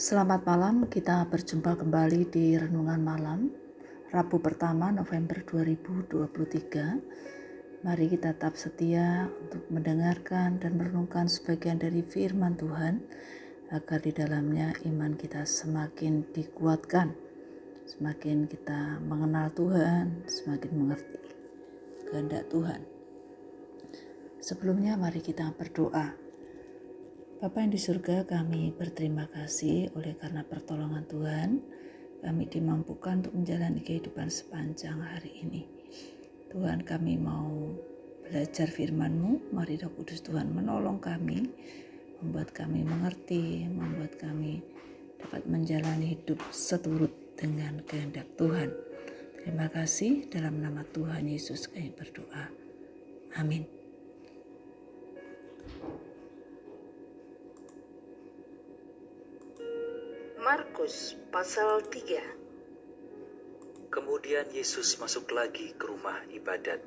Selamat malam, kita berjumpa kembali di Renungan Malam Rabu pertama November 2023 Mari kita tetap setia untuk mendengarkan dan merenungkan sebagian dari firman Tuhan Agar di dalamnya iman kita semakin dikuatkan Semakin kita mengenal Tuhan, semakin mengerti kehendak Tuhan. Sebelumnya mari kita berdoa Bapa yang di surga kami berterima kasih oleh karena pertolongan Tuhan kami dimampukan untuk menjalani kehidupan sepanjang hari ini. Tuhan kami mau belajar firman-Mu, mari Roh Kudus Tuhan menolong kami, membuat kami mengerti, membuat kami dapat menjalani hidup seturut dengan kehendak Tuhan. Terima kasih dalam nama Tuhan Yesus kami berdoa. Amin. Markus pasal 3 Kemudian Yesus masuk lagi ke rumah ibadat.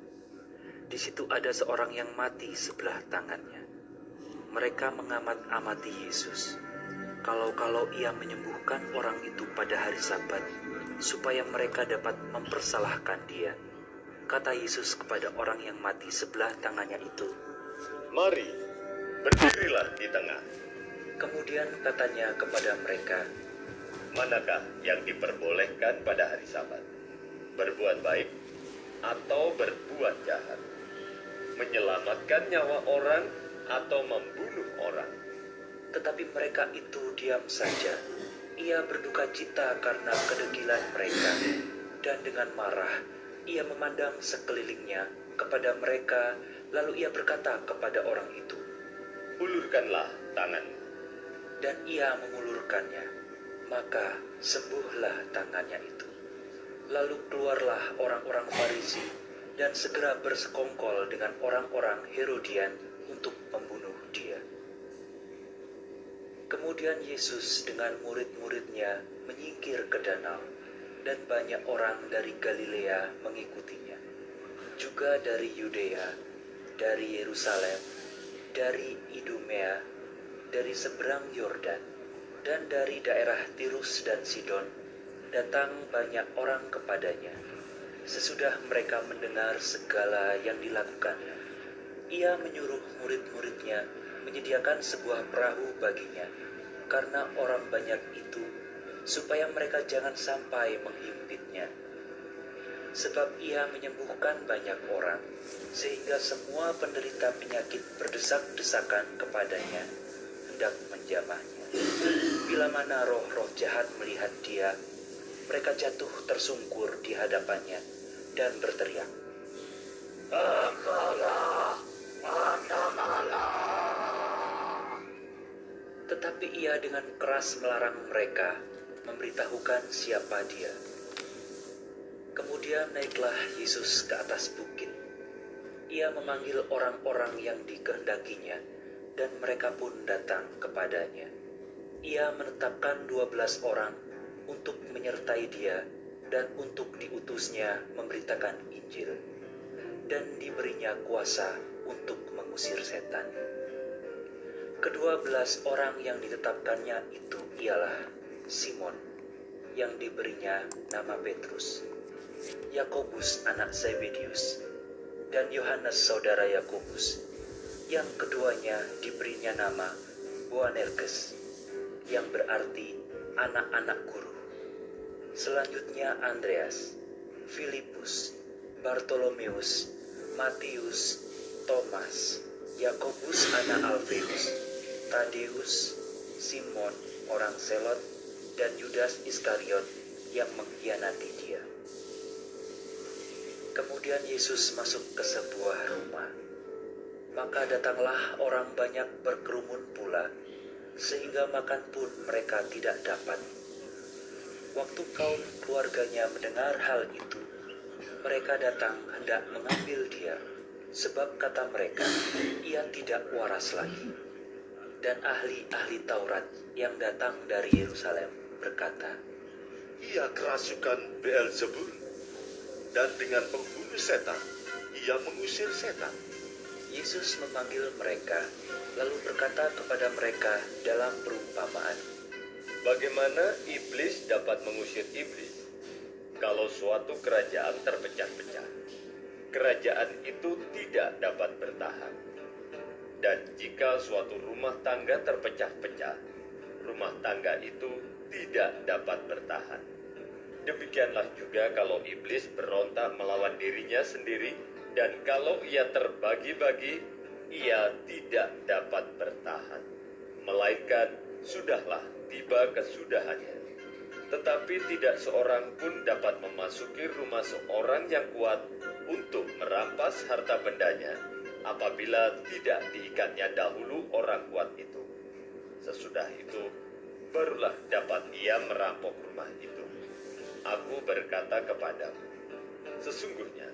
Di situ ada seorang yang mati sebelah tangannya. Mereka mengamat-amati Yesus. Kalau-kalau ia menyembuhkan orang itu pada hari Sabat, supaya mereka dapat mempersalahkan dia. Kata Yesus kepada orang yang mati sebelah tangannya itu, Mari, berdirilah di tengah. Kemudian katanya kepada mereka, Manakah yang diperbolehkan pada hari Sabat? Berbuat baik atau berbuat jahat? Menyelamatkan nyawa orang atau membunuh orang? Tetapi mereka itu diam saja. Ia berduka cita karena kedegilan mereka, dan dengan marah ia memandang sekelilingnya kepada mereka, lalu ia berkata kepada orang itu, Ulurkanlah tanganmu. Dan ia mengulurkannya maka sembuhlah tangannya itu. Lalu keluarlah orang-orang Farisi dan segera bersekongkol dengan orang-orang Herodian untuk membunuh dia. Kemudian Yesus dengan murid-muridnya menyingkir ke danau, dan banyak orang dari Galilea mengikutinya. Juga dari Yudea, dari Yerusalem, dari Idumea, dari seberang Yordan, dan dari daerah Tirus dan Sidon datang banyak orang kepadanya. Sesudah mereka mendengar segala yang dilakukannya, ia menyuruh murid-muridnya menyediakan sebuah perahu baginya, karena orang banyak itu, supaya mereka jangan sampai menghimpitnya. Sebab ia menyembuhkan banyak orang, sehingga semua penderita penyakit berdesak-desakan kepadanya, hendak menjamahnya. Bila mana roh-roh jahat melihat dia, mereka jatuh tersungkur di hadapannya dan berteriak, Tetapi ia dengan keras melarang mereka memberitahukan siapa dia. Kemudian naiklah Yesus ke atas bukit. Ia memanggil orang-orang yang dikehendakinya, dan mereka pun datang kepadanya ia menetapkan dua belas orang untuk menyertai dia dan untuk diutusnya memberitakan Injil dan diberinya kuasa untuk mengusir setan. Kedua belas orang yang ditetapkannya itu ialah Simon yang diberinya nama Petrus, Yakobus anak Zebedius, dan Yohanes saudara Yakobus, yang keduanya diberinya nama Boanerges yang berarti anak-anak guru. Selanjutnya Andreas, Filipus, Bartolomeus, Matius, Thomas, Yakobus anak Alfeus, Tadeus, Simon orang Selot, dan Yudas Iskariot yang mengkhianati dia. Kemudian Yesus masuk ke sebuah rumah. Maka datanglah orang banyak berkerumun pula sehingga makan pun mereka tidak dapat. Waktu kaum keluarganya mendengar hal itu, mereka datang hendak mengambil dia, sebab kata mereka, ia tidak waras lagi. Dan ahli-ahli Taurat yang datang dari Yerusalem berkata, Ia kerasukan Beelzebul, dan dengan membunuh setan, ia mengusir setan. Yesus memanggil mereka, lalu berkata kepada mereka dalam perumpamaan, Bagaimana iblis dapat mengusir iblis? Kalau suatu kerajaan terpecah-pecah, kerajaan itu tidak dapat bertahan. Dan jika suatu rumah tangga terpecah-pecah, rumah tangga itu tidak dapat bertahan. Demikianlah juga kalau iblis berontak melawan dirinya sendiri, dan kalau ia terbagi-bagi, ia tidak dapat bertahan, melainkan sudahlah tiba kesudahannya. Tetapi tidak seorang pun dapat memasuki rumah seorang yang kuat untuk merampas harta bendanya apabila tidak diikatnya dahulu orang kuat itu. Sesudah itu, barulah dapat ia merampok rumah itu. Aku berkata kepadamu, sesungguhnya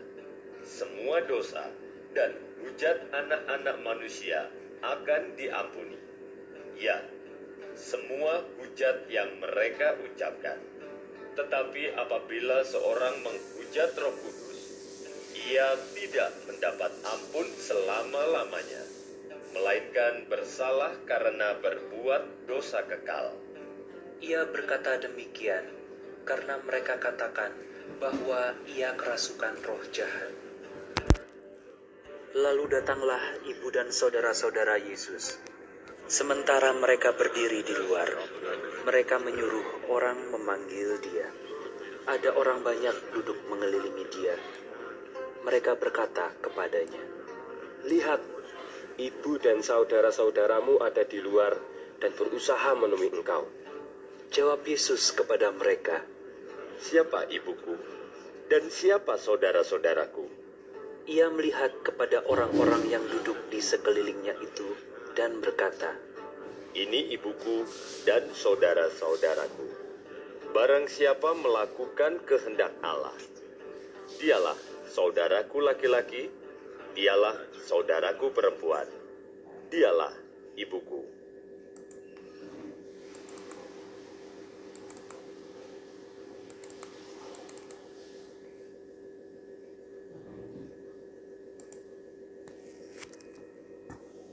semua dosa dan hujat anak-anak manusia akan diampuni. Ya, semua hujat yang mereka ucapkan. Tetapi apabila seorang menghujat Roh Kudus, ia tidak mendapat ampun selama-lamanya, melainkan bersalah karena berbuat dosa kekal. Ia berkata demikian karena mereka katakan bahwa ia kerasukan roh jahat. Lalu datanglah ibu dan saudara-saudara Yesus. Sementara mereka berdiri di luar, mereka menyuruh orang memanggil dia. Ada orang banyak duduk mengelilingi dia. Mereka berkata kepadanya, Lihat, ibu dan saudara-saudaramu ada di luar dan berusaha menemui engkau. Jawab Yesus kepada mereka, Siapa ibuku dan siapa saudara-saudaraku? Ia melihat kepada orang-orang yang duduk di sekelilingnya itu dan berkata, Ini ibuku dan saudara-saudaraku. Barang siapa melakukan kehendak Allah, dialah saudaraku laki-laki, dialah saudaraku perempuan, dialah ibuku.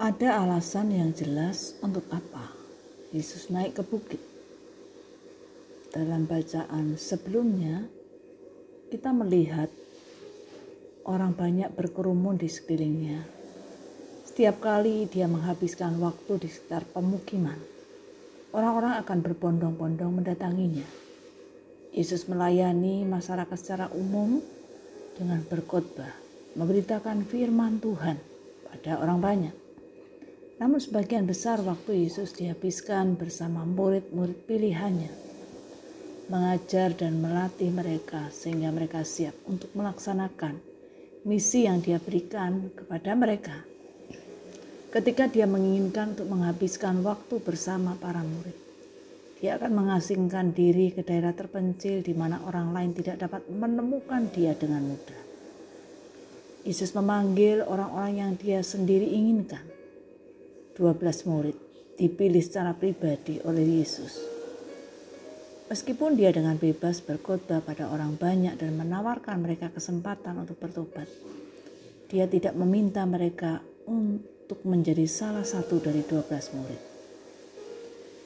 Ada alasan yang jelas untuk apa Yesus naik ke bukit. Dalam bacaan sebelumnya, kita melihat orang banyak berkerumun di sekelilingnya. Setiap kali dia menghabiskan waktu di sekitar pemukiman, orang-orang akan berbondong-bondong mendatanginya. Yesus melayani masyarakat secara umum dengan berkhotbah, memberitakan firman Tuhan pada orang banyak. Namun sebagian besar waktu Yesus dihabiskan bersama murid-murid pilihannya, mengajar dan melatih mereka sehingga mereka siap untuk melaksanakan misi yang dia berikan kepada mereka. Ketika dia menginginkan untuk menghabiskan waktu bersama para murid, dia akan mengasingkan diri ke daerah terpencil di mana orang lain tidak dapat menemukan dia dengan mudah. Yesus memanggil orang-orang yang dia sendiri inginkan 12 murid dipilih secara pribadi oleh Yesus. Meskipun dia dengan bebas berkhotbah pada orang banyak dan menawarkan mereka kesempatan untuk bertobat, dia tidak meminta mereka untuk menjadi salah satu dari 12 murid.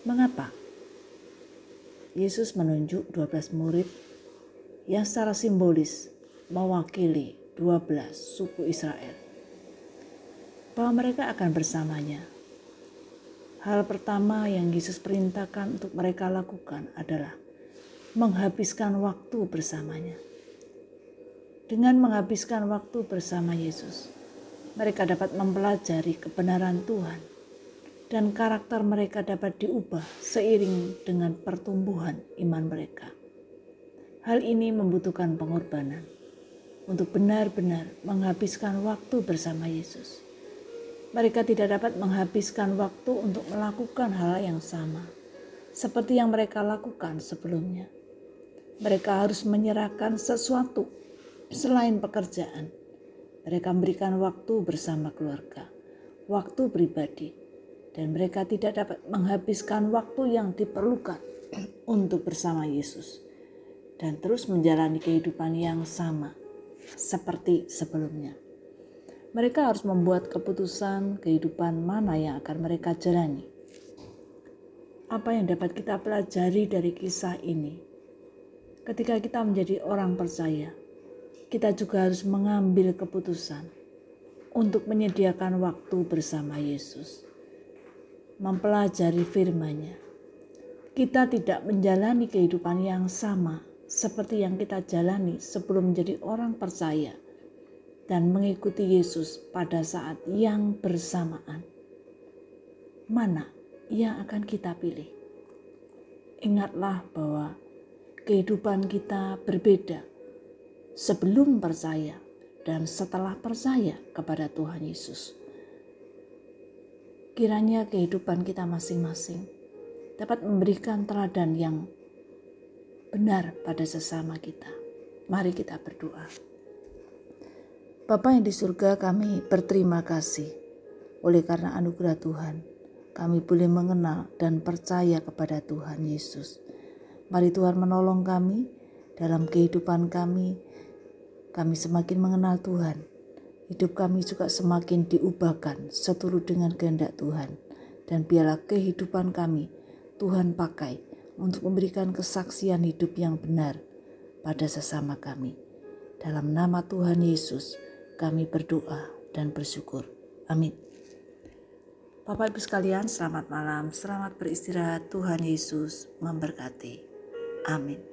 Mengapa? Yesus menunjuk 12 murid yang secara simbolis mewakili 12 suku Israel bahwa mereka akan bersamanya Hal pertama yang Yesus perintahkan untuk mereka lakukan adalah menghabiskan waktu bersamanya. Dengan menghabiskan waktu bersama Yesus, mereka dapat mempelajari kebenaran Tuhan dan karakter mereka dapat diubah seiring dengan pertumbuhan iman mereka. Hal ini membutuhkan pengorbanan untuk benar-benar menghabiskan waktu bersama Yesus mereka tidak dapat menghabiskan waktu untuk melakukan hal yang sama seperti yang mereka lakukan sebelumnya. Mereka harus menyerahkan sesuatu selain pekerjaan. Mereka memberikan waktu bersama keluarga, waktu pribadi, dan mereka tidak dapat menghabiskan waktu yang diperlukan untuk bersama Yesus dan terus menjalani kehidupan yang sama seperti sebelumnya. Mereka harus membuat keputusan kehidupan mana yang akan mereka jalani. apa yang dapat kita pelajari dari kisah ini? Ketika kita menjadi orang percaya, kita juga harus mengambil keputusan untuk menyediakan waktu bersama Yesus, mempelajari firman-Nya. Kita tidak menjalani kehidupan yang sama seperti yang kita jalani sebelum menjadi orang percaya dan mengikuti Yesus pada saat yang bersamaan. Mana yang akan kita pilih. Ingatlah bahwa kehidupan kita berbeda sebelum percaya dan setelah percaya kepada Tuhan Yesus. Kiranya kehidupan kita masing-masing dapat memberikan teladan yang benar pada sesama kita. Mari kita berdoa. Bapa yang di surga kami berterima kasih oleh karena anugerah Tuhan kami boleh mengenal dan percaya kepada Tuhan Yesus. Mari Tuhan menolong kami dalam kehidupan kami. Kami semakin mengenal Tuhan. Hidup kami juga semakin diubahkan seturut dengan kehendak Tuhan. Dan biarlah kehidupan kami Tuhan pakai untuk memberikan kesaksian hidup yang benar pada sesama kami. Dalam nama Tuhan Yesus, kami berdoa dan bersyukur. Amin. Bapak Ibu sekalian, selamat malam, selamat beristirahat. Tuhan Yesus memberkati. Amin.